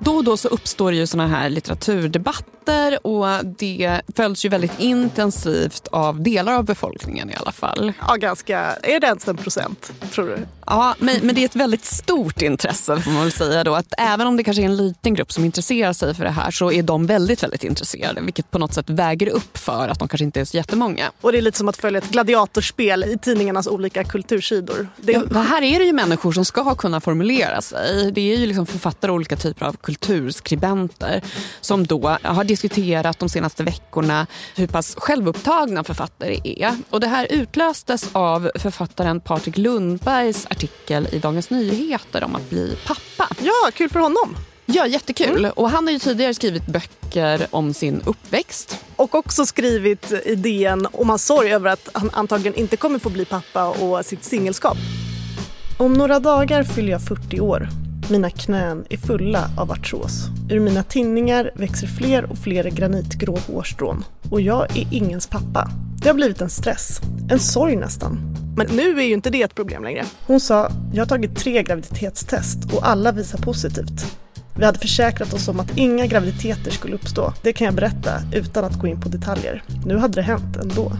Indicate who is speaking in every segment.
Speaker 1: Då och då så uppstår ju såna här litteraturdebatter och det följs ju väldigt intensivt av delar av befolkningen i alla fall.
Speaker 2: Ja, ganska. Är det ens en procent, tror du?
Speaker 1: Ja, men, men det är ett väldigt stort intresse får man väl säga då. Att även om det kanske är en liten grupp som intresserar sig för det här så är de väldigt, väldigt intresserade. Vilket på något sätt väger upp för att de kanske inte är så jättemånga.
Speaker 2: Och det är lite som att följa ett gladiatorspel i tidningarnas olika kultursidor.
Speaker 1: Det, ja, här är det ju människor som ska kunna formulera sig. Det är ju liksom författare och olika typer av kulturskribenter som då har diskuterat de senaste veckorna hur pass självupptagna författare är. Och det här utlöstes av författaren Patrik Lundbergs artikel i Dagens Nyheter om att bli pappa.
Speaker 2: Ja, kul för honom.
Speaker 1: Ja, jättekul. Mm. Och han har ju tidigare skrivit böcker om sin uppväxt.
Speaker 2: Och också skrivit idén om hans sorg över att han antagligen inte kommer få bli pappa och sitt singelskap. Om några dagar fyller jag 40 år. Mina knän är fulla av artros. Ur mina tinningar växer fler och fler granitgrå hårstrån. Och jag är ingens pappa. Det har blivit en stress. En sorg nästan. Men nu är ju inte det ett problem längre. Hon sa, jag har tagit tre graviditetstest och alla visar positivt. Vi hade försäkrat oss om att inga graviditeter skulle uppstå. Det kan jag berätta utan att gå in på detaljer. Nu hade det hänt ändå.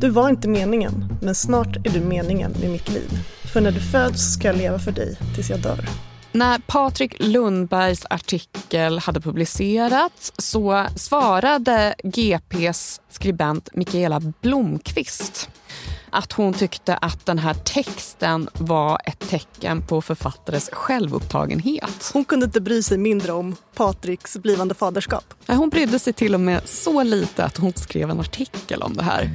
Speaker 2: Du var inte meningen, men snart är du meningen med mitt liv. För när du föds ska jag leva för dig tills jag dör.
Speaker 1: När Patrik Lundbergs artikel hade publicerats så svarade GPs skribent Mikaela Blomqvist att hon tyckte att den här texten var ett tecken på författares självupptagenhet.
Speaker 2: Hon kunde inte bry sig mindre om Patriks blivande faderskap.
Speaker 1: Hon brydde sig till och med så lite att hon skrev en artikel om det här.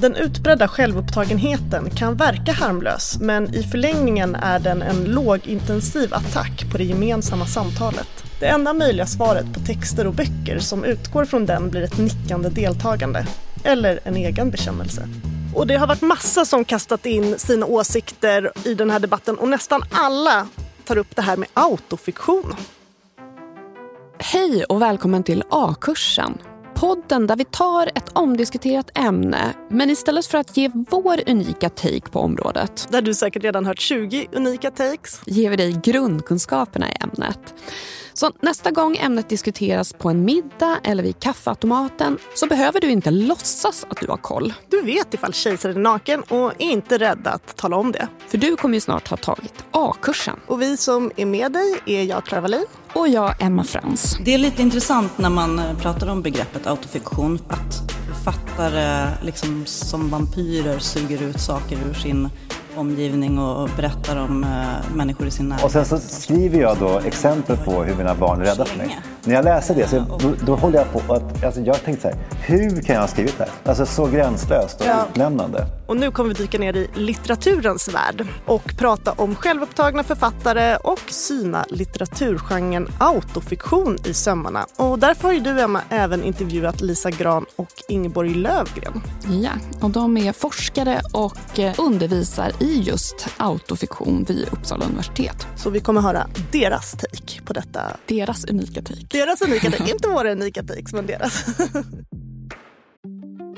Speaker 2: Den utbredda självupptagenheten kan verka harmlös men i förlängningen är den en lågintensiv attack på det gemensamma samtalet. Det enda möjliga svaret på texter och böcker som utgår från den blir ett nickande deltagande. Eller en egen bekännelse. Och det har varit massa som kastat in sina åsikter i den här debatten och nästan alla tar upp det här med autofiktion.
Speaker 1: Hej och välkommen till A-kursen. Podden där vi tar ett omdiskuterat ämne men istället för att ge vår unika take på området.
Speaker 2: Där du säkert redan hört 20 unika takes.
Speaker 1: Ger vi dig grundkunskaperna i ämnet. Så nästa gång ämnet diskuteras på en middag eller vid kaffeautomaten så behöver du inte låtsas att du har koll.
Speaker 2: Du vet ifall kejsaren är naken och är inte rädd att tala om det.
Speaker 1: För du kommer ju snart ha tagit A-kursen.
Speaker 2: Och vi som är med dig är jag, Clara Wallin.
Speaker 1: Och jag, Emma Frans.
Speaker 3: Det är lite intressant när man eh, pratar om begreppet autofiktion att författare liksom som vampyrer suger ut saker ur sin omgivning och berättar om äh, människor i sin närhet.
Speaker 4: Och sen så skriver jag då exempel på hur mina barn är rädda för mig. När jag läser det så då, då håller jag på att, alltså jag tänkte så här, hur kan jag ha skrivit det här? Alltså så gränslöst och ja. utlämnande.
Speaker 2: Och nu kommer vi dyka ner i litteraturens värld och prata om självupptagna författare och syna litteraturgenren autofiktion i sömmarna. Och därför har ju du Emma även intervjuat Lisa Gran och Ingeborg Lövgren.
Speaker 1: Ja, och de är forskare och eh, undervisar i just autofiktion vid Uppsala universitet.
Speaker 2: Så vi kommer höra deras take på detta.
Speaker 1: Deras unika take.
Speaker 2: Deras unika take, inte våra unika takes men deras.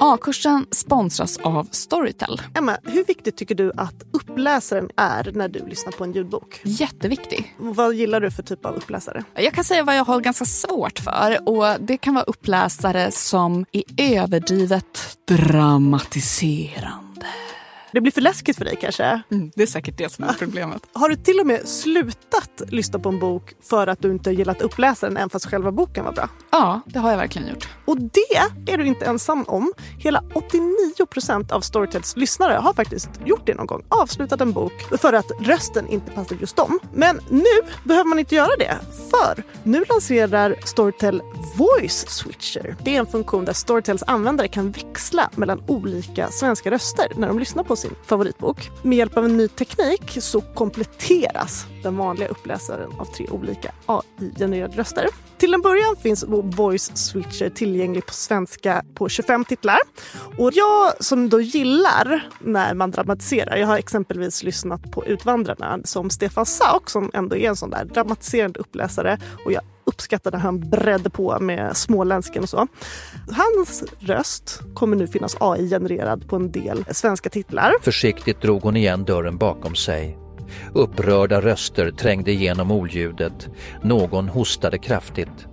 Speaker 1: A-kursen sponsras av Storytel.
Speaker 2: Emma, hur viktigt tycker du att uppläsaren är när du lyssnar på en ljudbok?
Speaker 1: Jätteviktig.
Speaker 2: Vad gillar du för typ av uppläsare?
Speaker 1: Jag kan säga vad jag har ganska svårt för. Och Det kan vara uppläsare som är överdrivet dramatiserande
Speaker 2: det blir för läskigt för dig kanske?
Speaker 1: Mm, det är säkert det som är problemet.
Speaker 2: Har du till och med slutat lyssna på en bok för att du inte gillat uppläsaren även fast själva boken var bra?
Speaker 1: Ja, det har jag verkligen gjort.
Speaker 2: Och det är du inte ensam om. Hela 89 procent av Storytels lyssnare har faktiskt gjort det någon gång. Avslutat en bok för att rösten inte passar just dem. Men nu behöver man inte göra det. För nu lanserar Storytel Voice Switcher. Det är en funktion där Storytels användare kan växla mellan olika svenska röster när de lyssnar på sin favoritbok. Med hjälp av en ny teknik så kompletteras den vanliga uppläsaren av tre olika AI-genererade röster. Till en början finns Voice Switcher tillgänglig på svenska på 25 titlar. Och jag som då gillar när man dramatiserar, jag har exempelvis lyssnat på Utvandrarna som Stefan Sauk som ändå är en sån där dramatiserande uppläsare och jag uppskattade när han bredde på med småländsken och så. Hans röst kommer nu finnas AI-genererad på en del svenska titlar.
Speaker 5: Försiktigt drog hon igen dörren bakom sig Upprörda röster trängde igenom oljudet. Någon hostade kraftigt.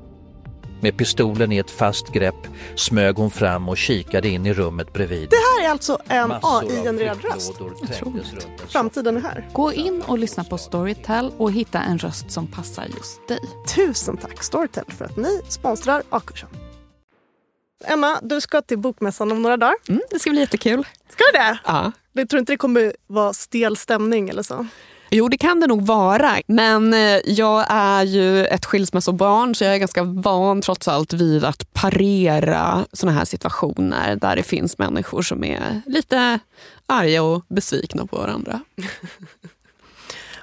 Speaker 5: Med pistolen i ett fast grepp smög hon fram och kikade in i rummet bredvid.
Speaker 2: Det här är alltså en
Speaker 5: Massor av
Speaker 2: AI-genererad röst.
Speaker 5: en
Speaker 2: Framtiden är här.
Speaker 1: Gå in och lyssna på Storytel och hitta en röst som passar just dig.
Speaker 2: Tusen tack Storytel för att ni sponsrar A-kursen. Emma, du ska till Bokmässan om några dagar.
Speaker 1: Mm, det ska bli jättekul.
Speaker 2: Ska du det?
Speaker 1: Ja.
Speaker 2: Jag tror inte det kommer vara stel stämning eller så.
Speaker 1: Jo, det kan det nog vara. Men eh, jag är ju ett skilsmässobarn så jag är ganska van trots allt vid att parera såna här situationer där det finns människor som är lite arga och besvikna på varandra.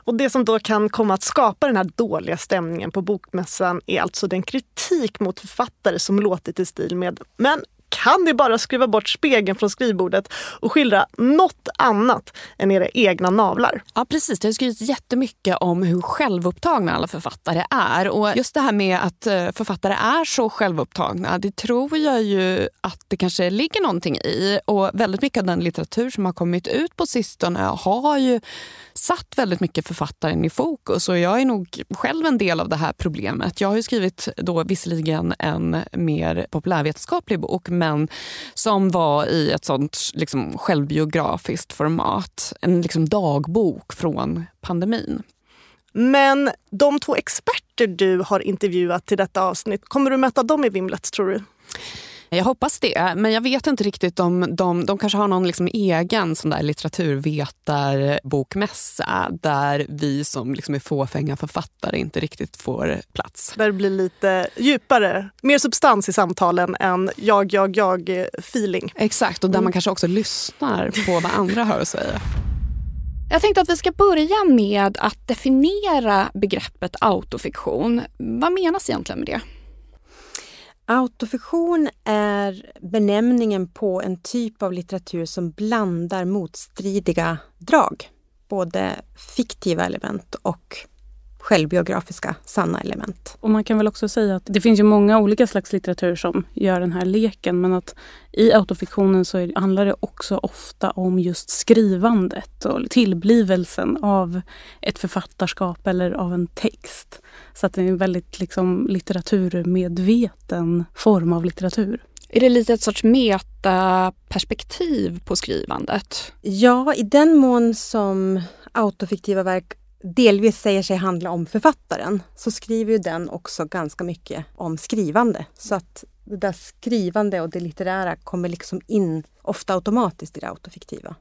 Speaker 2: Och Det som då kan komma att skapa den här dåliga stämningen på Bokmässan är alltså den kritik mot författare som låtit i stil med “men kan ni bara skruva bort spegeln från skrivbordet och skildra något annat än era egna navlar?”
Speaker 1: Ja, precis. Det har skrivits jättemycket om hur självupptagna alla författare är. Och just det här med att eh, författare är så självupptagna, det tror jag ju att det kanske ligger någonting i. Och väldigt mycket av den litteratur som har kommit ut på sistone har ju satt väldigt mycket författaren i fokus. Och jag är nog själv en del av det här problemet. Jag har ju skrivit då visserligen en mer populärvetenskaplig bok men som var i ett sånt liksom, självbiografiskt format. En liksom, dagbok från pandemin.
Speaker 2: Men de två experter du har intervjuat till detta avsnitt, kommer du möta dem i vimlet tror du?
Speaker 1: Jag hoppas det, men jag vet inte riktigt om de, de kanske har någon liksom egen sån där litteraturvetarbokmässa där vi som liksom är fåfänga författare inte riktigt får plats.
Speaker 2: Där det blir lite djupare, mer substans i samtalen än jag, jag, jag-feeling.
Speaker 1: Exakt, och där man kanske också lyssnar på vad andra har att säga.
Speaker 6: Jag tänkte att vi ska börja med att definiera begreppet autofiktion. Vad menas egentligen med det?
Speaker 7: Autofiktion är benämningen på en typ av litteratur som blandar motstridiga drag. Både fiktiva element och självbiografiska sanna element.
Speaker 8: Och man kan väl också säga att det finns ju många olika slags litteratur som gör den här leken men att i autofiktionen så är, handlar det också ofta om just skrivandet och tillblivelsen av ett författarskap eller av en text. Så att det är en väldigt liksom, litteraturmedveten form av litteratur.
Speaker 6: Är det lite ett sorts metaperspektiv på skrivandet?
Speaker 7: Ja, i den mån som autofiktiva verk delvis säger sig handla om författaren så skriver ju den också ganska mycket om skrivande. Så att det där skrivande och det litterära kommer liksom in ofta automatiskt i det autofiktiva.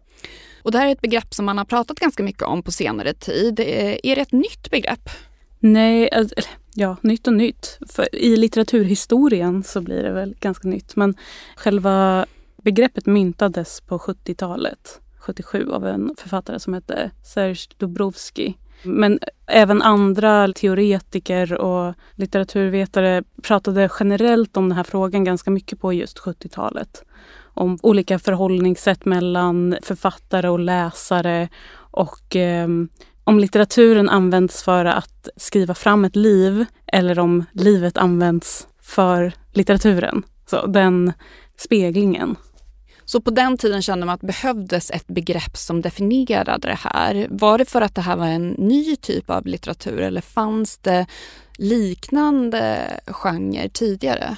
Speaker 6: Och det här är ett begrepp som man har pratat ganska mycket om på senare tid. Är det ett nytt begrepp?
Speaker 8: Nej, alltså, ja, nytt och nytt. För I litteraturhistorien så blir det väl ganska nytt. Men själva begreppet myntades på 70-talet, 77, av en författare som hette Serge Dubrovsky. Men även andra teoretiker och litteraturvetare pratade generellt om den här frågan ganska mycket på just 70-talet. Om olika förhållningssätt mellan författare och läsare och eh, om litteraturen används för att skriva fram ett liv eller om livet används för litteraturen. Så den speglingen.
Speaker 6: Så på den tiden kände man att det behövdes ett begrepp som definierade det här. Var det för att det här var en ny typ av litteratur eller fanns det liknande genrer tidigare?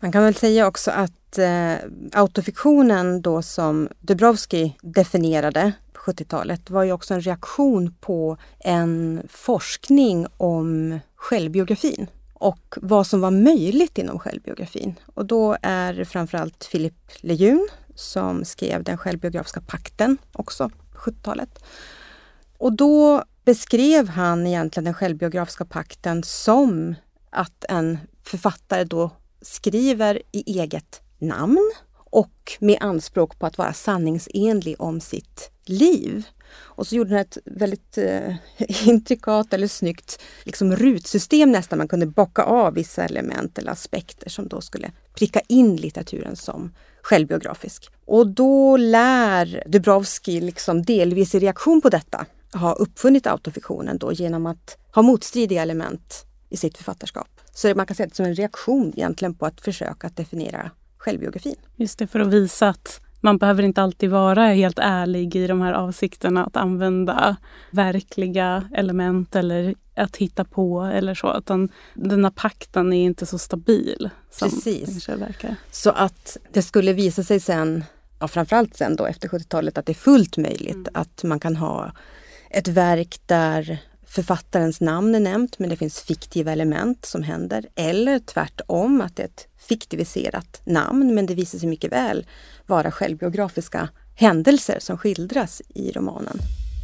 Speaker 7: Man kan väl säga också att eh, autofiktionen då som Dubrovski definierade på 70-talet var ju också en reaktion på en forskning om självbiografin och vad som var möjligt inom självbiografin. Och då är det framförallt Philip Lejun som skrev den självbiografiska pakten också på 70-talet. Och då beskrev han egentligen den självbiografiska pakten som att en författare då skriver i eget namn och med anspråk på att vara sanningsenlig om sitt liv. Och så gjorde den ett väldigt eh, intrikat eller snyggt liksom rutsystem nästan. Man kunde bocka av vissa element eller aspekter som då skulle pricka in litteraturen som självbiografisk. Och då lär Dubrovski liksom delvis i reaktion på detta ha uppfunnit autofiktionen då genom att ha motstridiga element i sitt författarskap. Så man kan säga det som en reaktion egentligen på att försöka att definiera självbiografin.
Speaker 8: Just det, för att visa att man behöver inte alltid vara helt ärlig i de här avsikterna att använda verkliga element eller att hitta på eller så. Utan den här pakten är inte så stabil som
Speaker 7: Precis.
Speaker 8: det verkar.
Speaker 7: Så att det skulle visa sig sen, ja, framförallt sen då efter 70-talet, att det är fullt möjligt
Speaker 8: Mm.
Speaker 7: att man kan ha ett verk där författarens namn är nämnt men det finns fiktiva element som händer. Eller tvärtom, att det är ett fiktiviserat namn men det visar sig mycket väl vara självbiografiska händelser som skildras i romanen.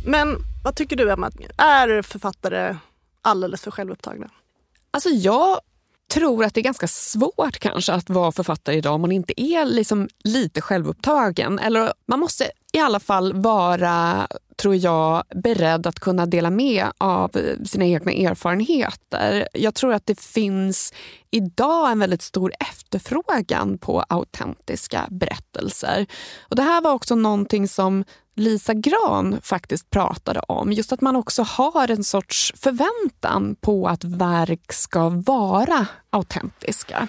Speaker 2: Men vad tycker du Emma? Är författare alldeles för självupptagna?
Speaker 1: Alltså jag tror att det är ganska svårt kanske att vara författare idag om man inte är liksom lite självupptagen. Eller man måste i alla fall vara, tror jag, beredd att kunna dela med av sina egna erfarenheter. Jag tror att det finns idag en väldigt stor efterfrågan på autentiska berättelser. Och Det här var också någonting som Lisa Gran faktiskt pratade om. Just att man också har en sorts förväntan på att verk ska vara autentiska.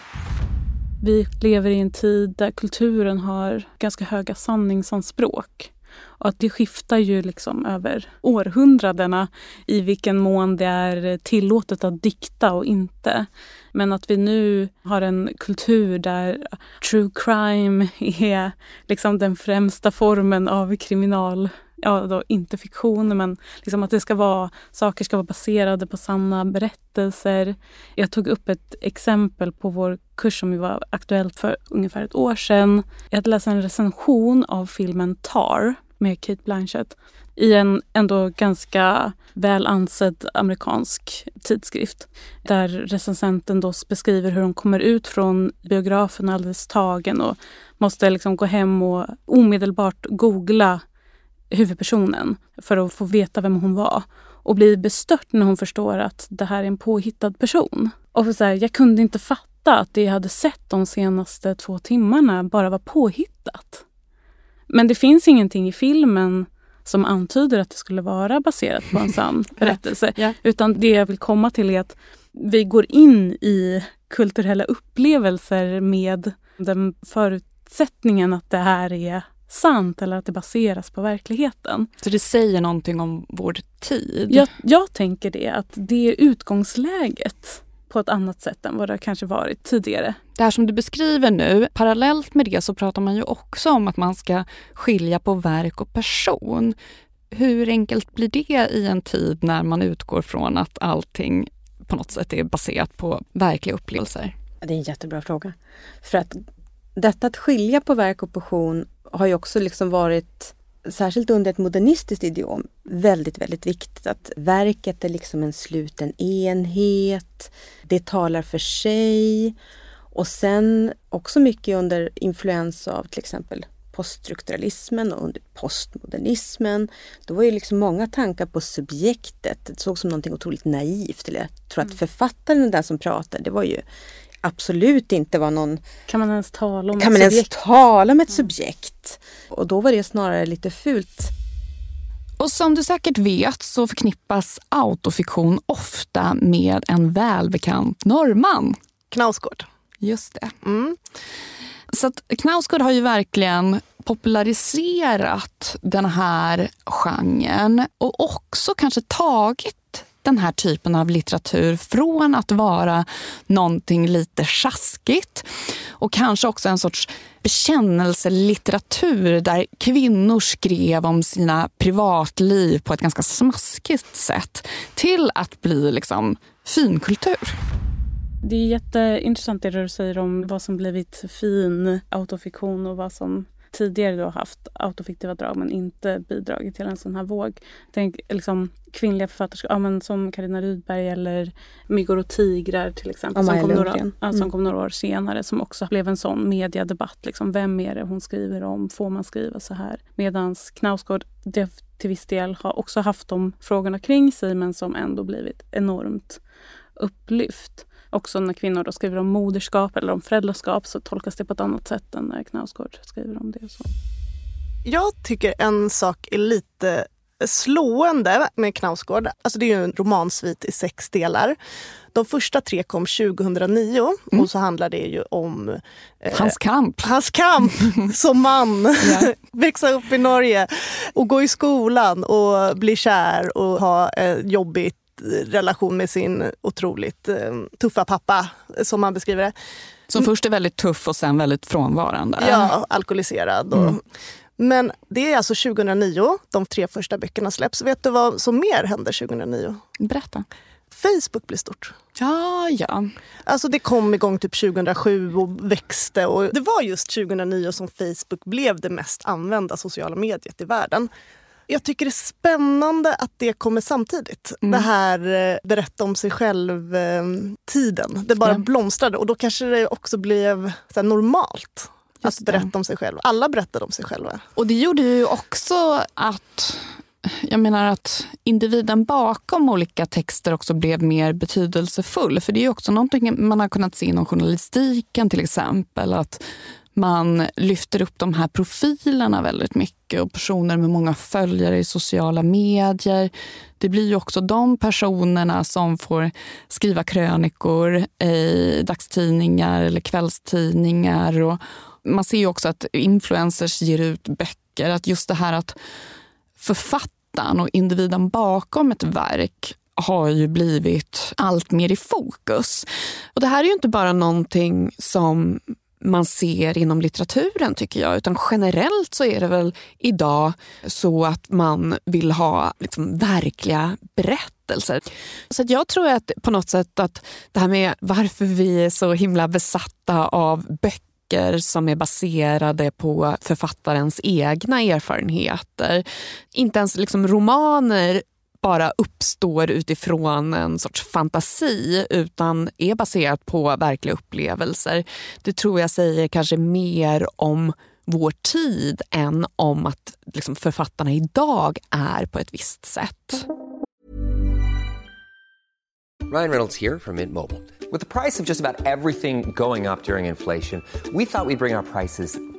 Speaker 8: Vi lever i en tid där kulturen har ganska höga sanningsanspråk. Och att det skiftar ju liksom över århundradena i vilken mån det är tillåtet att dikta och inte. Men att vi nu har en kultur där true crime är liksom den främsta formen av kriminal ja, då inte fiktion, men liksom att det ska vara, saker ska vara baserade på sanna berättelser. Jag tog upp ett exempel på vår kurs som var aktuellt för ungefär ett år sedan. Jag hade läst en recension av filmen Tar med Kate Blanchett i en ändå ganska väl ansedd amerikansk tidskrift där recensenten då beskriver hur hon kommer ut från biografen alldeles tagen och måste liksom gå hem och omedelbart googla huvudpersonen för att få veta vem hon var och blir bestört när hon förstår att det här är en påhittad person. Och så här, jag kunde inte fatta att det jag hade sett de senaste två timmarna bara var påhittat. Men det finns ingenting i filmen som antyder att det skulle vara baserat på en sann berättelse.
Speaker 1: Ja.
Speaker 8: Utan det jag vill komma till är att vi går in i kulturella upplevelser med den förutsättningen att det här är sant eller att det baseras på verkligheten.
Speaker 6: Så det säger någonting om vår tid.
Speaker 8: Jag, jag tänker det, att det är utgångsläget på ett annat sätt än vad det kanske varit tidigare.
Speaker 6: Det här som du beskriver nu, parallellt med det så pratar man ju också om att man ska skilja på verk och person. Hur enkelt blir det i en tid när man utgår från att allting på något sätt är baserat på verkliga upplevelser?
Speaker 7: Det är en jättebra fråga. För att detta att skilja på verk och person har ju också liksom varit, särskilt under ett modernistiskt idiom, väldigt, väldigt viktigt. Att verket är liksom en sluten enhet, det talar för sig. Och sen också mycket under influens av till exempel poststrukturalismen och under postmodernismen. Då var ju liksom många tankar på subjektet. Det såg som någonting otroligt naivt. Eller jag tror att författaren, den där som pratade, det var ju absolut inte var någon...
Speaker 8: Kan man ens tala om
Speaker 7: Kan
Speaker 8: ett
Speaker 7: man ens
Speaker 8: subjekt?
Speaker 7: tala om ett subjekt? Och då var det snarare lite fult.
Speaker 1: Och som du säkert vet så förknippas autofiktion ofta med en välbekant norrman.
Speaker 2: Knausgård.
Speaker 1: Just det.
Speaker 2: Mm.
Speaker 1: Så att Knausgård har ju verkligen populariserat den här genren och också kanske tagit den här typen av litteratur från att vara någonting lite sjaskigt och kanske också en sorts bekännelselitteratur där kvinnor skrev om sina privatliv på ett ganska smaskigt sätt till att bli liksom finkultur.
Speaker 8: Det är jätteintressant det du säger om vad som blivit fin autofiktion och vad som tidigare då haft autofiktiva drag men inte bidragit till en sån här våg. Tänk liksom kvinnliga författerskap, ja, men som Carina Rydberg eller Myggor och tigrar till exempel. Som kom, några, ja, som
Speaker 7: Mm.
Speaker 8: kom några år senare som också blev en sån mediedebatt. Liksom, vem är det hon skriver om? Får man skriva så här? Medan Knausgård till viss del har också haft de frågorna kring sig men som ändå blivit enormt upplyft. Också när kvinnor då skriver om moderskap eller om föräldraskap så tolkas det på ett annat sätt än när Knausgård skriver om det. Så.
Speaker 2: Jag tycker en sak är lite slående med Knausgård, alltså det är ju en romansvit i sex delar. De första tre kom 2009 mm. och så handlar det ju om
Speaker 6: eh, hans kamp.
Speaker 2: Hans kamp som man. yeah. Växa upp i Norge och gå i skolan och bli kär och ha en jobbig relation med sin otroligt eh, tuffa pappa, som man beskriver det.
Speaker 6: Som först är väldigt tuff och sen väldigt frånvarande.
Speaker 2: Ja, alkoholiserad. Och, mm. Men det är alltså 2009 de tre första böckerna släpps. Vet du vad som mer händer 2009?
Speaker 6: Berätta.
Speaker 2: Facebook blir stort.
Speaker 6: Ja, ja.
Speaker 2: Alltså det kom igång typ 2007 och växte. Och det var just 2009 som Facebook blev det mest använda sociala mediet i världen. Jag tycker det är spännande att det kommer samtidigt. Mm. Det här eh, berätta om sig själv-tiden. Eh, det bara ja. blomstrade och då kanske det också blev så normalt att berätta om sig själv. Alla berättade om sig själva.
Speaker 6: Och det gjorde ju också att jag menar att individen bakom olika texter också blev mer betydelsefull. För det är också någonting man har kunnat se inom journalistiken till exempel. Att man lyfter upp de här profilerna väldigt mycket och personer med många följare i sociala medier. Det blir ju också de personerna som får skriva krönikor i dagstidningar eller kvällstidningar. Och man ser ju också att influencers ger ut böcker. Att just det här att författaren och individen bakom ett verk har ju blivit allt mer i fokus. Och det här är ju inte bara någonting som man ser inom litteraturen tycker jag. Utan generellt så är det väl idag så att man vill ha liksom, verkliga berättelser. Så jag tror att på något sätt att det här med varför vi är så himla besatta av böcker som är baserade på författarens egna erfarenheter. Inte ens liksom romaner bara uppstår utifrån en sorts fantasi utan är baserat på verkliga upplevelser. Det tror jag säger kanske mer om vår tid än om att liksom, författarna idag är på ett visst sätt.
Speaker 9: Ryan Reynolds här från Mint Mobile. Med priset på nästan allt som går upp under inflationen, trodde vi att vi skulle bring våra priser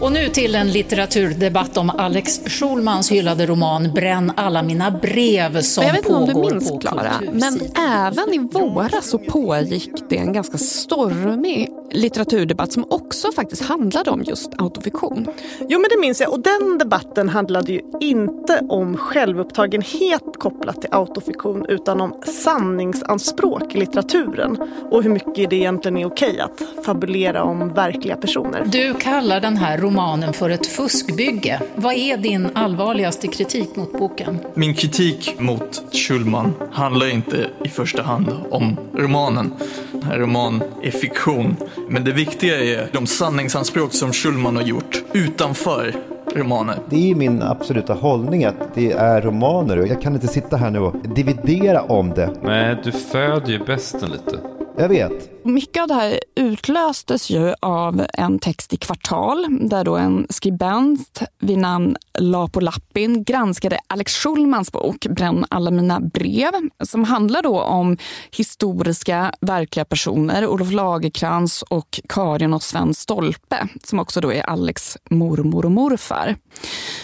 Speaker 10: Och nu till en litteraturdebatt om Alex Schulmans hyllade roman Bränn alla mina brev som
Speaker 6: Jag vet
Speaker 10: inte
Speaker 6: om du minns Klara, men även i våras så pågick det en ganska stormig litteraturdebatt som också faktiskt handlade om just autofiktion.
Speaker 2: Jo men det minns jag och den debatten handlade ju inte om självupptagenhet kopplat till autofiktion utan om sanningsanspråk i litteraturen och hur mycket det egentligen är okej att fabulera om verkliga personer.
Speaker 10: Du kallar den här romanen för ett fuskbygge. Vad är din allvarligaste kritik mot boken?
Speaker 11: Min kritik mot Schulman handlar inte i första hand om romanen. Den här romanen är fiktion. Men det viktiga är de sanningsanspråk som Schulman har gjort utanför romaner.
Speaker 4: Det är min absoluta hållning att det är romaner och jag kan inte sitta här nu och dividera om det.
Speaker 12: Nej, du föder ju bästen lite.
Speaker 4: Jag vet.
Speaker 6: Mycket av det här utlöstes ju av en text i Kvartal där då en skribent vid namn Lapo Lappin granskade Alex Schulmans bok Bränn alla mina brev som handlar då om historiska verkliga personer, Olof Lagerkrans och Karin och Sven Stolpe som också då är Alex mormor och morfar.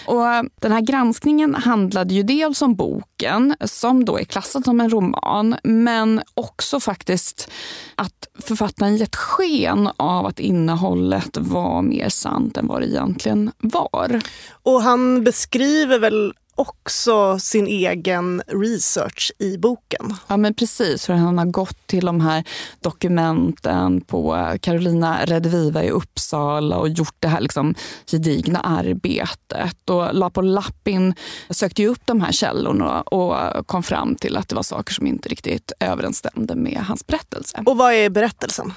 Speaker 6: Och den här granskningen handlade ju dels om boken som då är klassad som en roman men också faktiskt att författaren gett sken av att innehållet var mer sant än vad det egentligen var.
Speaker 2: Och han beskriver väl också sin egen research i boken.
Speaker 6: Ja men precis, för han har gått till de här dokumenten på Carolina Rediviva i Uppsala och gjort det här liksom gedigna arbetet. Och Lapo Lappin sökte ju upp de här källorna och kom fram till att det var saker som inte riktigt överensstämde med hans berättelse.
Speaker 2: Och vad är berättelsen?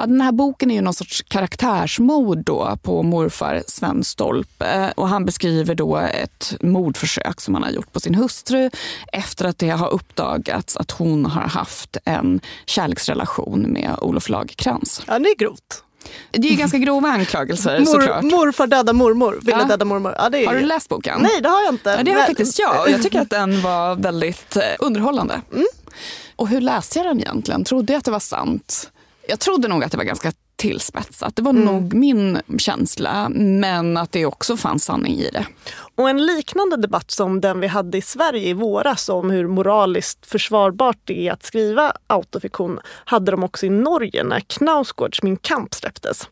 Speaker 1: Ja, den här boken är ju någon sorts karaktärsmord då på morfar Sven Stolpe. Och han beskriver då ett mordförsök som han har gjort på sin hustru efter att det har uppdagats att hon har haft en kärleksrelation med Olof Lagerkrans.
Speaker 2: Ja, det är grovt.
Speaker 1: Det är ganska grova anklagelser
Speaker 2: Mor,
Speaker 1: såklart.
Speaker 2: morfar döda mormor, ville
Speaker 1: Ja.
Speaker 2: döda mormor. Ja, är
Speaker 1: Har du läst boken?
Speaker 2: Nej, det har jag inte.
Speaker 1: Ja, det har
Speaker 2: Men-
Speaker 1: faktiskt jag och jag tycker att den var väldigt eh, underhållande.
Speaker 2: Mm.
Speaker 1: Och hur läste jag den egentligen? Trodde jag att det var sant? Jag trodde nog att det var ganska tillspetsat. Det var
Speaker 2: Mm.
Speaker 1: nog min känsla, men att det också fanns sanning i det.
Speaker 2: Och en liknande debatt som den vi hade i Sverige i våras om hur moraliskt försvarbart det är att skriva autofiktion hade de också i Norge när Knausgårds Min kamp släpptes.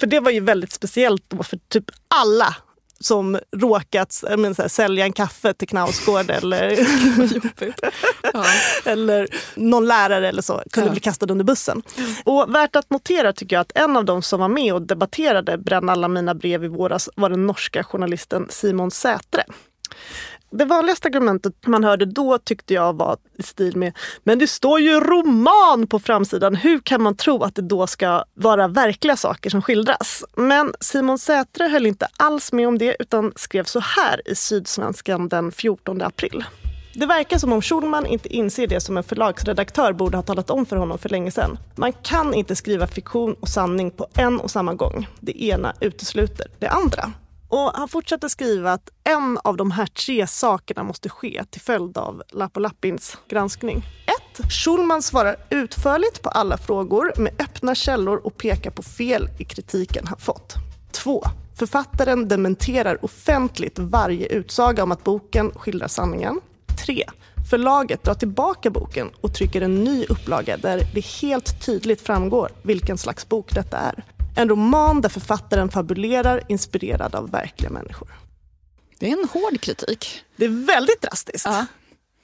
Speaker 2: För det var ju väldigt speciellt då för typ alla som råkat menar, så här, sälja en kaffe till Knausgård eller, eller någon lärare eller så kunde
Speaker 1: Ja.
Speaker 2: bli kastad under bussen. Och värt att notera tycker jag att en av de som var med och debatterade Bränn alla mina brev i våras var den norska journalisten Simon Sätre. Det vanligaste argumentet man hörde då tyckte jag var i stil med “men det står ju roman på framsidan, hur kan man tro att det då ska vara verkliga saker som skildras?” Men Simon Sätre höll inte alls med om det utan skrev så här i Sydsvenskan den 14 april. Det verkar som om Schulman inte inser det som en förlagsredaktör borde ha talat om för honom för länge sedan. Man kan inte skriva fiktion och sanning på en och samma gång. Det ena utesluter det andra. Och han fortsätter skriva att en av de här tre sakerna måste ske till följd av Lapp Lappins granskning. 1. Schulman svarar utförligt på alla frågor med öppna källor och pekar på fel i kritiken han fått. 2. Författaren dementerar offentligt varje utsaga om att boken skildrar sanningen. 3. Förlaget drar tillbaka boken och trycker en ny upplaga där det helt tydligt framgår vilken slags bok detta är. En roman där författaren fabulerar inspirerad av verkliga människor.
Speaker 1: Det är en hård kritik.
Speaker 2: Det är väldigt drastiskt.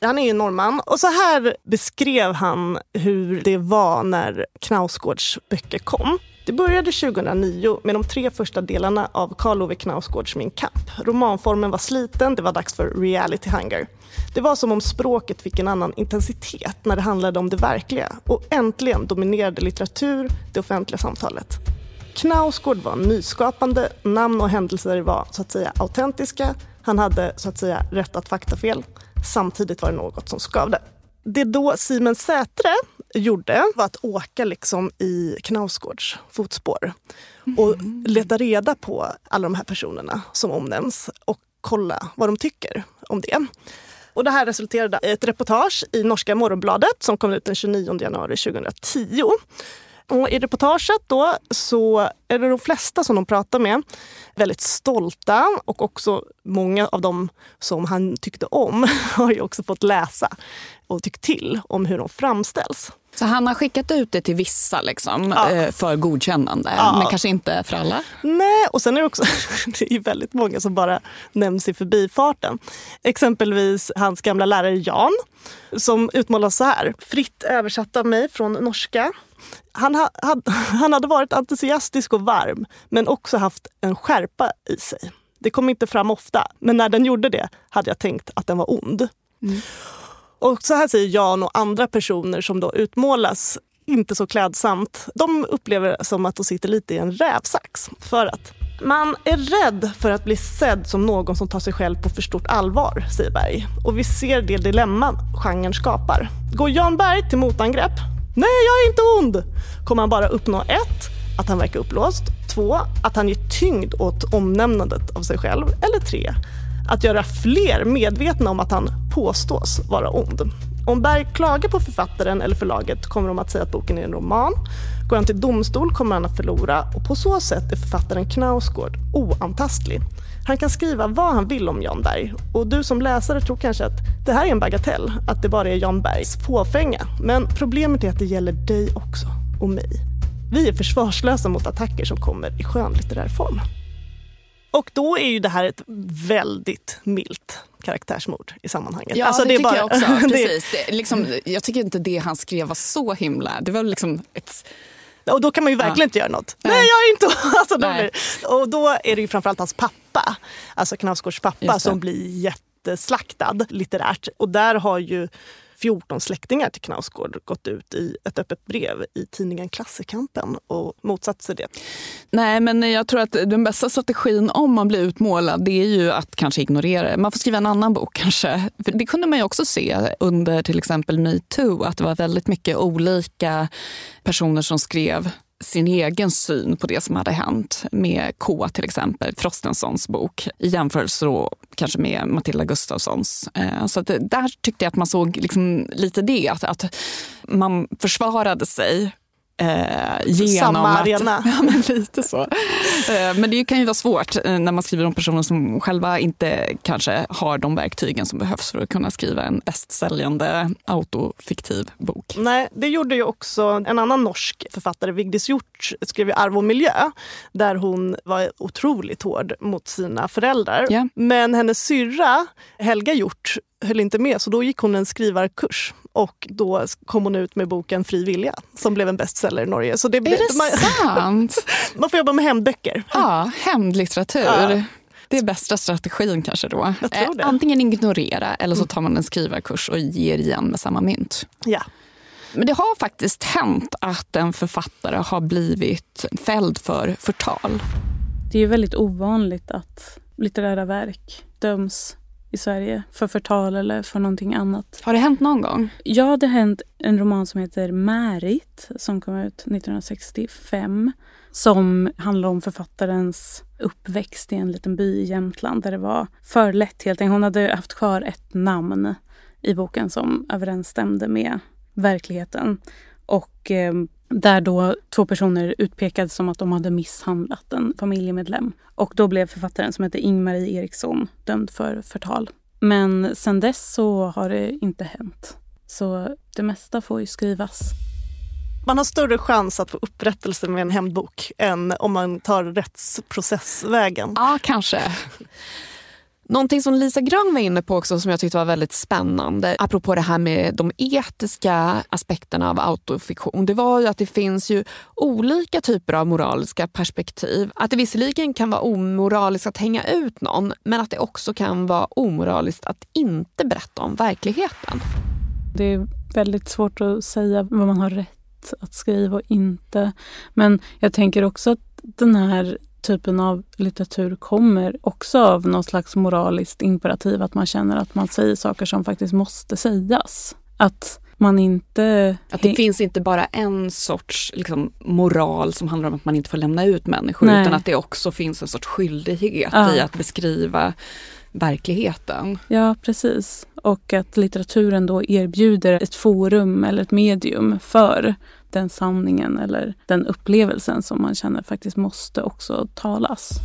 Speaker 2: Han är ju norrman och så här beskrev han hur det var när Knausgårds böcker kom. Det började 2009 med de tre första delarna av Karl Ove Knausgårds Min kamp. Romanformen var sliten, det var dags för reality hunger. Det var som om språket fick en annan intensitet när det handlade om det verkliga och äntligen dominerade litteratur det offentliga samtalet. Knausgård var nyskapande, namn och händelser var så att säga autentiska. Han hade så att säga rättat faktafel. Samtidigt var det något som skavde. Det då Simen Sätre gjorde var att åka liksom i Knausgårds fotspår och leta reda på alla de här personerna som omnämns och kolla vad de tycker om det. Och det här resulterade i ett reportage i norska Morgonbladet som kom ut den 29 januari 2010. Och I reportaget då så är det de flesta som de pratar med väldigt stolta och också många av dem som han tyckte om har ju också fått läsa och tyckt till om hur de framställs.
Speaker 1: Så han har skickat ut det till vissa liksom,
Speaker 2: Ja.
Speaker 1: eh, för godkännande,
Speaker 2: Ja.
Speaker 1: men kanske inte för alla.
Speaker 2: Nej, och sen är det också det är väldigt många som bara nämns i förbifarten. Exempelvis hans gamla lärare Jan som utmålas så här. Fritt översatt av mig från norska. Han, ha, han hade varit entusiastisk och varm men också haft en skärpa i sig. Det kom inte fram ofta, men när den gjorde det hade jag tänkt att den var ond. Och så här säger Jan och andra personer som då utmålas inte så klädsamt. De upplever som att de sitter lite i en rävsax. För att man är rädd för att bli sedd som någon som tar sig själv på för stort allvar, säger Berg. Och vi ser det dilemma genren skapar. Går Jan Berg till motangrepp? Nej, jag är inte ond! Kommer han bara uppnå ett, att han verkar uppblåst. Två, att han ger tyngd åt omnämnandet av sig själv. Eller tre, att göra fler medvetna om att han påstås vara ond. Om Berg klagar på författaren eller förlaget kommer de att säga att boken är en roman. Går han till domstol kommer han att förlora och på så sätt är författaren Knausgård oantastlig. Han kan skriva vad han vill om Jan Berg och du som läsare tror kanske att det här är en bagatell, att det bara är Jan Bergs fåfänga. Men problemet är att det gäller dig också och mig. Vi är försvarslösa mot attacker som kommer i skönlitterär form. Och då är ju det här ett väldigt milt karaktärsmord i sammanhanget.
Speaker 1: Ja,
Speaker 2: Alltså,
Speaker 1: det,
Speaker 2: är
Speaker 1: tycker
Speaker 2: bara-
Speaker 1: jag också.
Speaker 2: det-
Speaker 1: Precis. Det, liksom, jag tycker inte det han skrev var så himla... Det var liksom ett...
Speaker 2: Och då kan man ju verkligen
Speaker 1: Ja.
Speaker 2: inte göra något.
Speaker 1: Nej.
Speaker 2: Nej, jag är inte alltså, då blir, Och då är det ju framförallt hans pappa, alltså Knausgårds pappa,
Speaker 1: det.
Speaker 2: som blir jätteslaktad litterärt. Och där har ju 14 släktingar till Knausgård gått ut i ett öppet brev i tidningen Klassekampen och motsatt sig det.
Speaker 1: Nej, men jag tror att den bästa strategin om man blir utmålad det är ju att kanske ignorera det. Man får skriva en annan bok kanske. För det kunde man ju också se under till exempel metoo, att det var väldigt mycket olika personer som skrev sin egen syn på det som hade hänt med K till exempel, Frostensons bok i jämförelse då, kanske med Matilda Gustafssons. Eh, så att där tyckte jag att man såg liksom lite det, att, att man försvarade sig Eh, genom
Speaker 2: Samma
Speaker 1: att,
Speaker 2: arena.
Speaker 1: Ja, men lite så. Eh, men det kan ju vara svårt eh, när man skriver om personer som själva inte kanske har de verktygen som behövs för att kunna skriva en bästsäljande autofiktiv bok.
Speaker 2: Nej, det gjorde ju också en annan norsk författare, Vigdis Hjorth, skrev ju Arv och miljö, där hon var otroligt hård mot sina föräldrar.
Speaker 1: Ja.
Speaker 2: Men hennes syrra, Helga Hjorth, höll inte med, så då gick hon en skrivarkurs. Och då kom hon ut med boken Fri vilja, som blev en bestseller i Norge. Så det,
Speaker 1: Är det
Speaker 2: man,
Speaker 1: sant?
Speaker 2: man får jobba med hämndböcker.
Speaker 1: Ja, hämndlitteratur.
Speaker 2: Ja.
Speaker 1: Det är bästa strategin kanske då.
Speaker 2: Jag tror det.
Speaker 1: Eh, Antingen ignorera eller så tar man en skrivarkurs och ger igen med samma mynt.
Speaker 2: Ja.
Speaker 1: Men det har faktiskt hänt att en författare har blivit fälld för förtal.
Speaker 8: Det är ju väldigt ovanligt att litterära verk döms i Sverige för förtal eller för någonting annat.
Speaker 1: Har det hänt någon gång?
Speaker 8: Ja, det har hänt en roman som heter Märit som kom ut 1965 som handlar om författarens uppväxt i en liten by i Jämtland där det var för lätt helt enkelt. Hon hade haft kvar ett namn i boken som överensstämde med verkligheten. Och eh, där då två personer utpekades som att de hade misshandlat en familjemedlem. Och då blev författaren som heter Ingmarie Eriksson dömd för förtal. Men sen dess så har det inte hänt. Så det mesta får ju skrivas.
Speaker 2: Man har större chans att få upprättelse med en hämndbok än om man tar rättsprocessvägen.
Speaker 1: Ja, kanske. Någonting som Lisa Grön var inne på också som jag tyckte var väldigt spännande apropå det här med de etiska aspekterna av autofiktion. Det var ju att det finns ju olika typer av moraliska perspektiv. Att det visserligen kan vara omoraliskt att hänga ut någon men att det också kan vara omoraliskt att inte berätta om verkligheten.
Speaker 8: Det är väldigt svårt att säga vad man har rätt att skriva och inte. Men jag tänker också att den här typen av litteratur kommer också av något slags moraliskt imperativ. Att man känner att man säger saker som faktiskt måste sägas. Att man inte...
Speaker 1: Att det finns inte bara en sorts liksom, moral som handlar om att man inte får lämna ut människor
Speaker 8: Nej.
Speaker 1: utan att det också finns en sorts skyldighet
Speaker 8: Ja.
Speaker 1: i att beskriva verkligheten.
Speaker 8: Ja, precis. Och att litteraturen då erbjuder ett forum eller ett medium för den sanningen eller den upplevelsen som man känner faktiskt måste också talas.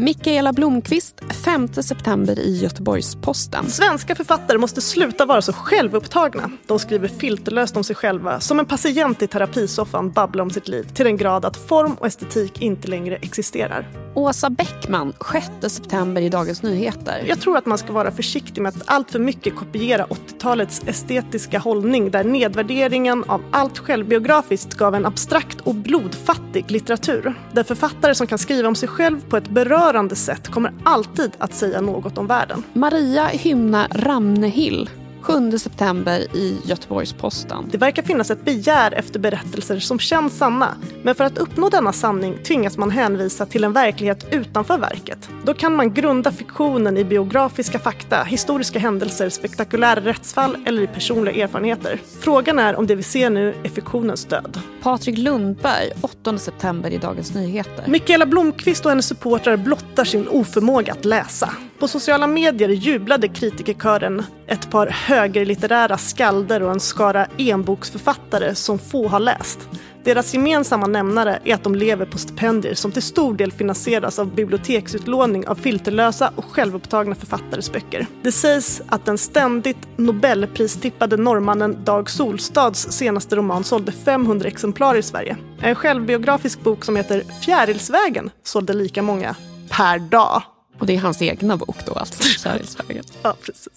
Speaker 1: Mikaela Blomqvist, 5 september i Göteborgs-Posten.
Speaker 2: Svenska författare måste sluta vara så självupptagna. De skriver filterlöst om sig själva, som en patient i terapisoffan babblar om sitt liv till den grad att form och estetik inte längre existerar.
Speaker 1: Åsa Bäckman, 6 september i Dagens Nyheter.
Speaker 2: Jag tror att man ska vara försiktig med att allt för mycket kopiera 80-talets estetiska hållning där nedvärderingen av allt självbiografiskt gav en abstrakt och blodfattig litteratur. Där författare som kan skriva om sig själv på ett berörande sätt kommer alltid att säga något om världen.
Speaker 1: Maria Hymna Ramnehill, 7 september i Göteborgs-Posten.
Speaker 2: Det verkar finnas ett begär efter berättelser som känns sanna. Men för att uppnå denna sanning tvingas man hänvisa till en verklighet utanför verket. Då kan man grunda fiktionen i biografiska fakta, historiska händelser, spektakulära rättsfall eller i personliga erfarenheter. Frågan är om det vi ser nu är fiktionens död.
Speaker 1: Patrik Lundberg, 8 september i Dagens Nyheter.
Speaker 2: Mikaela Blomqvist och hennes supportrar blottar sin oförmåga att läsa. På sociala medier jublade kritikerkören ett par högerlitterära skalder och en skara enboksförfattare som få har läst. Deras gemensamma nämnare är att de lever på stipendier som till stor del finansieras av biblioteksutlåning av filterlösa och självupptagna författares böcker. Det sägs att den ständigt Nobelpristippade norrmannen Dag Solstads senaste roman sålde 500 exemplar i Sverige. En självbiografisk bok som heter Fjärilsvägen sålde lika många per dag.
Speaker 1: Och det är hans egna bok då, alltså. Kärleksvägen.
Speaker 2: Ja, precis.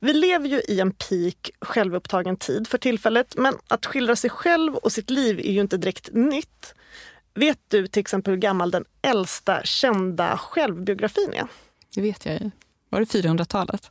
Speaker 2: Vi lever ju i en peak självupptagen tid för tillfället, men att skildra sig själv och sitt liv är ju inte direkt nytt. Vet du till exempel hur gammal den äldsta kända självbiografin är?
Speaker 1: Det vet jag ju. Var det 400-talet?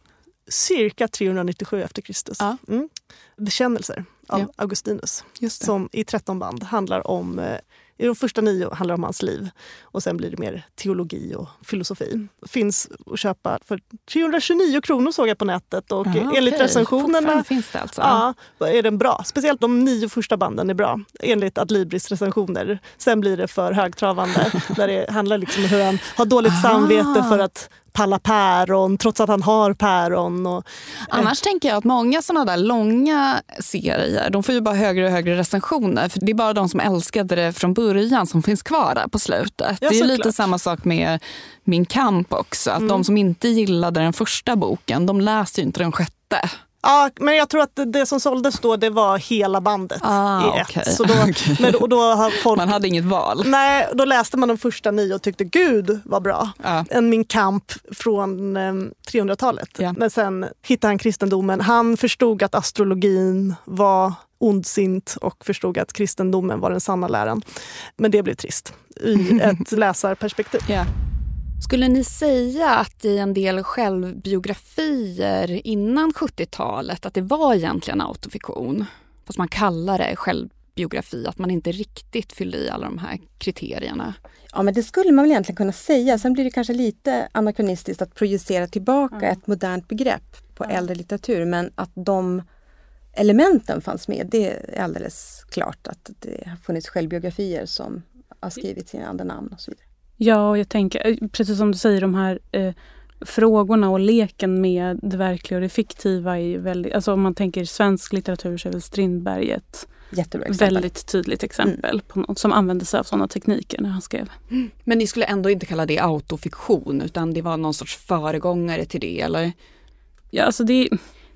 Speaker 2: cirka 397 efter Kristus.
Speaker 1: Ja.
Speaker 2: Mm. Bekännelser av
Speaker 1: Ja.
Speaker 2: Augustinus som i 13 band handlar om eh, i de första nio handlar om hans liv och sen blir det mer teologi och filosofi. Finns att köpa för 329 kronor såg jag på nätet och
Speaker 1: Aha,
Speaker 2: enligt
Speaker 1: okej.
Speaker 2: recensionerna
Speaker 1: finns det alltså?
Speaker 2: Ja, är den bra. Speciellt de nio första banden är bra enligt Adlibris recensioner. Sen blir det för högtravande där det handlar liksom om hur han har dåligt
Speaker 1: Ah.
Speaker 2: samvete för att palla päron trots att han har päron. Och,
Speaker 1: Annars tänker jag att många såna där långa serier de får ju bara högre och högre recensioner. För Det är bara de som älskade det från början som finns kvar där på slutet.
Speaker 2: Ja,
Speaker 1: det är ju lite samma sak med Min kamp också. Att
Speaker 2: Mm.
Speaker 1: De som inte gillade den första boken, de läser ju inte den sjätte.
Speaker 2: Ja, men jag tror att det, det som såldes då det var hela bandet
Speaker 1: Ah,
Speaker 2: i ett.
Speaker 1: okej.
Speaker 2: Så då, men, och då har folk,
Speaker 1: Man hade inget val.
Speaker 2: Nej, då läste man de första nio och tyckte gud vad bra. En Min kamp från eh, 300-talet.
Speaker 1: Ja.
Speaker 2: Men sen hittade han kristendomen. Han förstod att astrologin var ondsint och förstod att kristendomen var den sanna läran. Men det blev trist i ett läsarperspektiv.
Speaker 1: Ja. Skulle ni säga att i en del självbiografier innan 70-talet att det var egentligen autofiktion? Fast man kallar det självbiografi, att man inte riktigt fyllde i alla de här kriterierna.
Speaker 7: Ja, men det skulle man väl egentligen kunna säga. Sen blir det kanske lite anakronistiskt att projicera tillbaka ett modernt begrepp på äldre litteratur. Men att de elementen fanns med, det är alldeles klart att det har funnits självbiografier som har skrivit sina andra namn och så vidare.
Speaker 8: Ja, och jag tänker, eh, precis som du säger, de här eh, frågorna och leken med det verkliga och det fiktiva är väldigt, alltså om man tänker svensk litteratur så är väl Strindberg ett väldigt tydligt exempel på någon som använde sig av sådana tekniker när han skrev.
Speaker 1: Men ni skulle ändå inte kalla det autofiktion utan det var någon sorts föregångare till det eller?
Speaker 8: Ja, alltså det,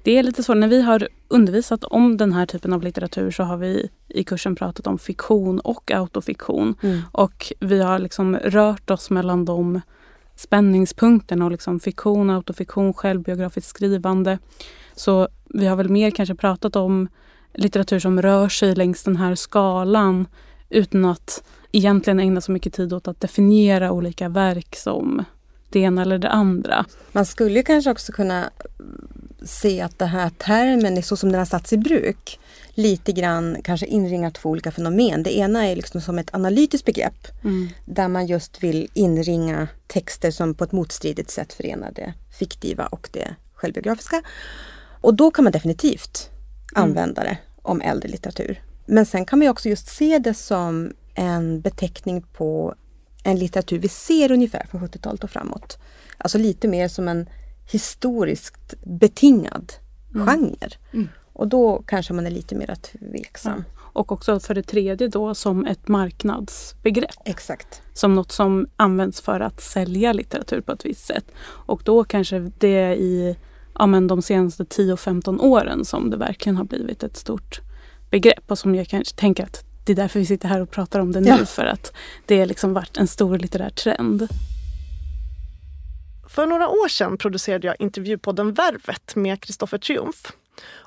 Speaker 8: det är lite så, när vi har undervisat om den här typen av litteratur så har vi i kursen pratat om fiktion och autofiktion.
Speaker 7: Mm.
Speaker 8: Och vi har liksom rört oss mellan de spänningspunkterna och liksom fiktion, autofiktion, självbiografiskt skrivande. Så vi har väl mer kanske pratat om litteratur som rör sig längs den här skalan utan att egentligen ägna så mycket tid åt att definiera olika verk som det ena eller det andra.
Speaker 7: Man skulle kanske också kunna se att den här termen, så som den har satts i bruk, lite grann kanske inringar två olika fenomen. Det ena är liksom som ett analytiskt begrepp
Speaker 8: Mm.
Speaker 7: där man just vill inringa texter som på ett motstridigt sätt förenar det fiktiva och det självbiografiska. Och då kan man definitivt använda det om äldre litteratur. Men sen kan man också just se det som en beteckning på en litteratur vi ser ungefär från 70-talet och framåt. Alltså lite mer som en historiskt betingad
Speaker 8: Mm.
Speaker 7: genre.
Speaker 8: Mm.
Speaker 7: Och då kanske man är lite mer tveksam.
Speaker 8: Och också för det tredje då som ett marknadsbegrepp.
Speaker 7: Exakt.
Speaker 8: Som något som används för att sälja litteratur på ett visst sätt. Och då kanske det är i ja, men de senaste 10-15 åren som det verkligen har blivit ett stort begrepp. Och som jag kanske tänker att det är därför vi sitter här och pratar om det nu.
Speaker 2: Ja.
Speaker 8: För att det har liksom varit en stor litterär trend.
Speaker 2: För några år sedan producerade jag intervjupodden Värvet med Kristoffer Triumf.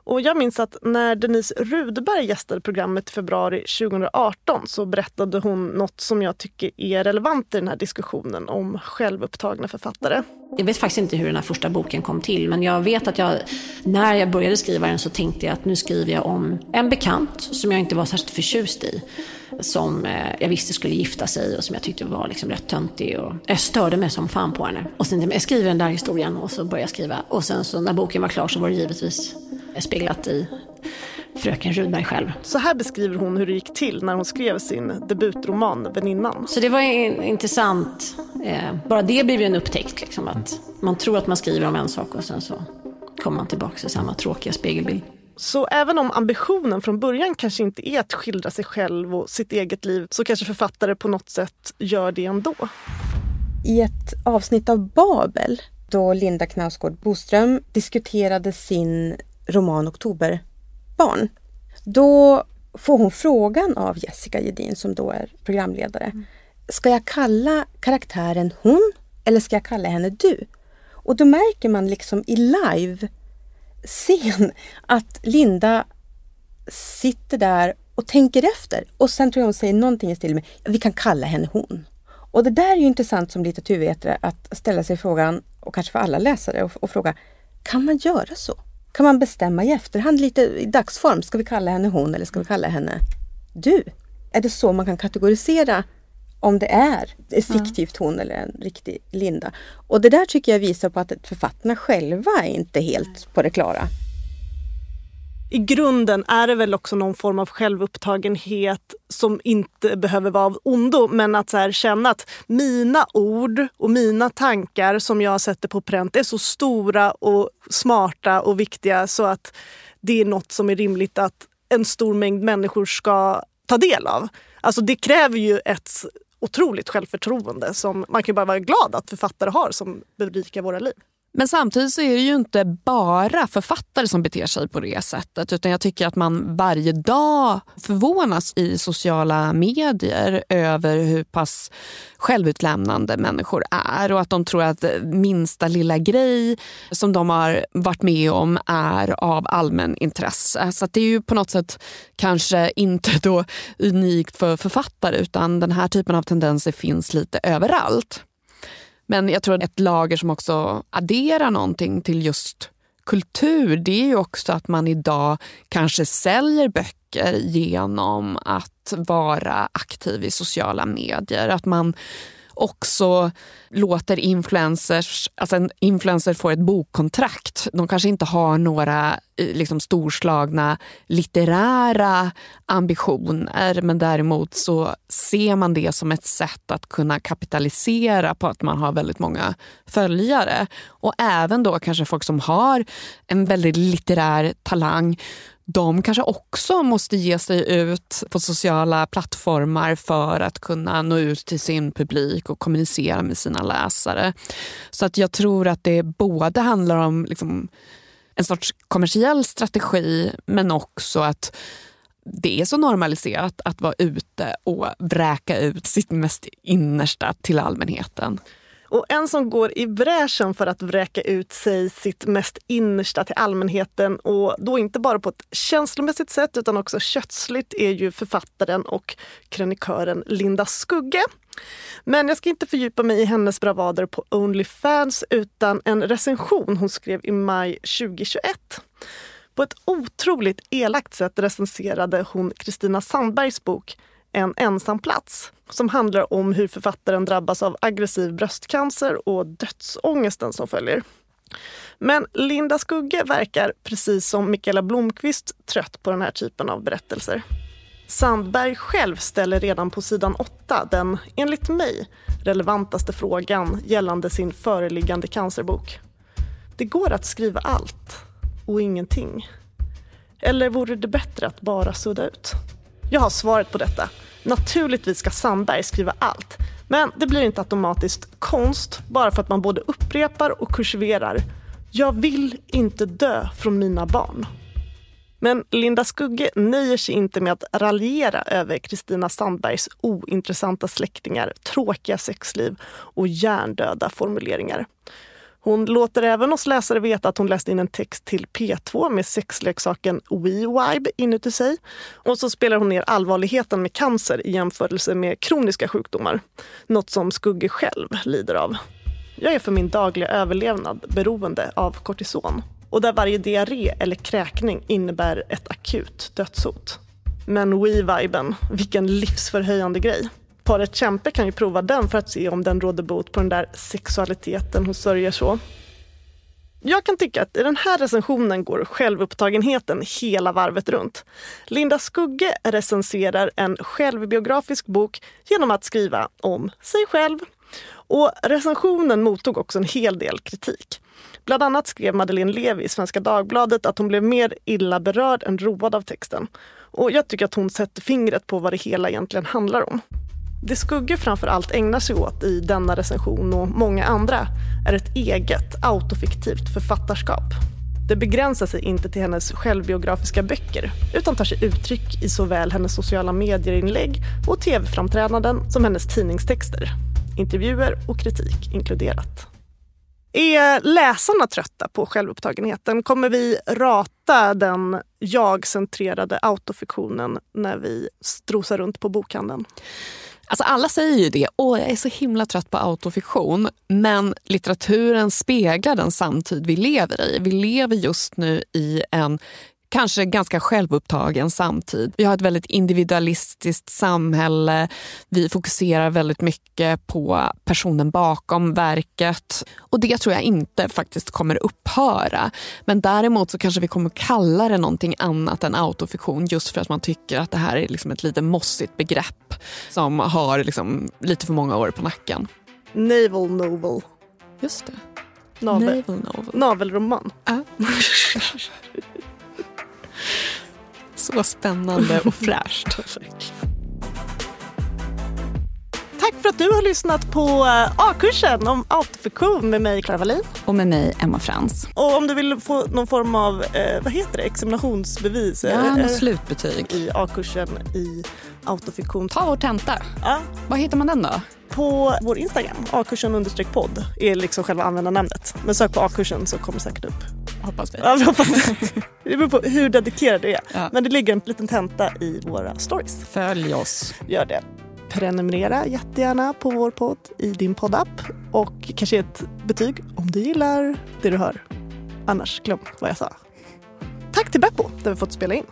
Speaker 2: Och jag minns att när Denise Rudberg gästade programmet i februari 2018 så berättade hon något som jag tycker är relevant i den här diskussionen om självupptagna författare.
Speaker 13: Jag vet faktiskt inte hur den här första boken kom till, men jag vet att jag, när jag började skriva den så tänkte jag att nu skriver jag om en bekant som jag inte var särskilt förtjust i. Som eh, jag visste skulle gifta sig och som jag tyckte var liksom rätt töntig. Och jag störde mig som fan på henne. Och sen jag, jag skriver den där historien och så började jag skriva. Och sen så när boken var klar så var det givetvis speglat i fröken Rudberg själv.
Speaker 2: Så här beskriver hon hur det gick till när hon skrev sin debutroman Väninnan.
Speaker 13: Så det var in- intressant. Eh, bara det blev ju en upptäckt. Liksom, att man tror att man skriver om en sak och sen så kommer man tillbaka till samma tråkiga spegelbild.
Speaker 2: Så även om ambitionen från början kanske inte är att skildra sig själv och sitt eget liv så kanske författare på något sätt gör det ändå.
Speaker 7: I ett avsnitt av Babel då Linda Knausgård Boström diskuterade sin roman Oktoberbarn. Då får hon frågan av Jessica Gedin som då är programledare. Ska jag kalla karaktären hon eller ska jag kalla henne du? Och då märker man liksom i live scen att Linda sitter där och tänker efter och sen tror jag hon säger någonting i stil med vi kan kalla henne hon. Och det där är ju intressant som litteraturvetare att ställa sig frågan, och kanske för alla läsare, och, och fråga Kan man göra så? Kan man bestämma i efterhand lite i dagsform? Ska vi kalla henne hon eller ska vi kalla henne du? Är det så man kan kategorisera om det är fiktivt hon eller en riktig Linda? Och det där tycker jag visar på att författarna själva är inte helt på det klara
Speaker 2: i grunden är det väl också någon form av självupptagenhet som inte behöver vara av ondo. Men att så här, känna att mina ord och mina tankar som jag sätter på pränt är så stora och smarta och viktiga så att det är något som är rimligt att en stor mängd människor ska ta del av. Alltså det kräver ju ett otroligt självförtroende som man kan bara vara glad att författare har som berikar våra liv.
Speaker 1: Men samtidigt så är det ju inte bara författare som beter sig på det sättet. Utan jag tycker att man varje dag förvånas i sociala medier över hur pass självutlämnande människor är. Och att de tror att minsta lilla grej som de har varit med om är av allmän intresse. Så det är ju på något sätt kanske inte då unikt för författare utan den här typen av tendenser finns lite överallt. Men jag tror att ett lager som också adderar någonting till just kultur, det är ju också att man idag kanske säljer böcker genom att vara aktiv i sociala medier. Att man också låter influencers, alltså en influencer får ett bokkontrakt. De kanske inte har några eh, liksom, storslagna litterära ambitioner men däremot så ser man det som ett sätt att kunna kapitalisera på att man har väldigt många följare. Och även då kanske folk som har en väldigt litterär talang de kanske också måste ge sig ut på sociala plattformar för att kunna nå ut till sin publik och kommunicera med sina läsare. Så att jag tror att det både handlar om liksom en sorts kommersiell strategi men också att det är så normaliserat att vara ute och vräka ut sitt mest innersta till allmänheten.
Speaker 2: Och en som går i bräschen för att vräka ut sig sitt mest innersta till allmänheten och då inte bara på ett känslomässigt sätt utan också kötsligt är ju författaren och krönikören Linda Skugge. Men jag ska inte fördjupa mig i hennes bravader på Onlyfans utan en recension hon skrev i maj 2021. På ett otroligt elakt sätt recenserade hon Kristina Sandbergs bok en ensam plats som handlar om hur författaren drabbas av aggressiv bröstcancer och dödsångesten som följer. Men Linda Skugge verkar, precis som Mikaela Blomqvist, trött på den här typen av berättelser. Sandberg själv ställer redan på sidan 8 den, enligt mig, relevantaste frågan gällande sin föreliggande cancerbok. Det går att skriva allt och ingenting. Eller vore det bättre att bara sudda ut? Jag har svaret på detta Naturligtvis ska Sandberg skriva allt, men det blir inte automatiskt konst bara för att man både upprepar och kursiverar. Jag vill inte dö från mina barn. Men Linda Skugge nöjer sig inte med att raljera över Kristina Sandbergs ointressanta släktingar, tråkiga sexliv och hjärndöda formuleringar. Hon låter även oss läsare veta att hon läst in en text till P2 med sexleksaken WeVibe inuti sig. Och så spelar hon ner allvarligheten med cancer i jämförelse med kroniska sjukdomar. Något som Skugge själv lider av. Jag är för min dagliga överlevnad beroende av kortison och där varje diarré eller kräkning innebär ett akut dödshot. Men WeViben, vilken livsförhöjande grej paret Kämpe kan ju prova den för att se om den råder bot på den där sexualiteten hon sörjer så. Jag kan tycka att i den här recensionen går självupptagenheten hela varvet runt. Linda Skugge recenserar en självbiografisk bok genom att skriva om sig själv. Och recensionen mottog också en hel del kritik. Bland annat skrev Madeleine Levi i Svenska Dagbladet att hon blev mer illa berörd än road av texten. Och jag tycker att hon sätter fingret på vad det hela egentligen handlar om. Det Skugge framför allt ägnar sig åt i denna recension och många andra är ett eget autofiktivt författarskap. Det begränsar sig inte till hennes självbiografiska böcker utan tar sig uttryck i såväl hennes sociala medierinlägg och tv-framträdanden som hennes tidningstexter. Intervjuer och kritik inkluderat. Är läsarna trötta på självupptagenheten? Kommer vi rata den jag-centrerade autofiktionen när vi strosar runt på bokhandeln?
Speaker 1: Alltså alla säger ju det. Åh, jag är så himla trött på autofiktion. Men litteraturen speglar den samtid vi lever i. Vi lever just nu i en kanske ganska självupptagen samtid. Vi har ett väldigt individualistiskt samhälle. Vi fokuserar väldigt mycket på personen bakom verket. Och det tror jag inte faktiskt kommer upphöra. Men däremot så kanske vi kommer kalla det någonting annat än autofiktion just för att man tycker att det här är liksom ett lite mossigt begrepp som har liksom lite för många år på nacken.
Speaker 2: Naval novel.
Speaker 1: Just det.
Speaker 2: Navel.
Speaker 1: Naval novel.
Speaker 2: Navelroman.
Speaker 1: Ja. Så spännande och fräscht.
Speaker 2: Tack för att du har lyssnat på eh, A-kursen om autofiktion med mig, Clara Wallin.
Speaker 6: Och med mig, Emma Frans.
Speaker 2: Och om du vill få någon form av eh, vad heter det, examinationsbevis
Speaker 6: Ja,
Speaker 2: eh,
Speaker 6: slutbetyg.
Speaker 2: i A-kursen i autofiktion.
Speaker 6: Ta vår tenta.
Speaker 2: Ja.
Speaker 6: Var hittar man den då?
Speaker 2: På vår Instagram, A-kursen understreck podd, är liksom själva användarnamnet. Men sök på A-kursen så kommer det säkert upp.
Speaker 6: Hoppas vi.
Speaker 2: Ja, vi hoppas det. det beror på hur dedikerad du är.
Speaker 6: Ja.
Speaker 2: Men det ligger en liten tenta i våra stories.
Speaker 6: Följ oss.
Speaker 2: Gör det. Prenumerera jättegärna på vår podd i din poddapp och kanske ett betyg om du gillar det du hör. Annars glöm vad jag sa. Tack till Beppo där vi fått spela in.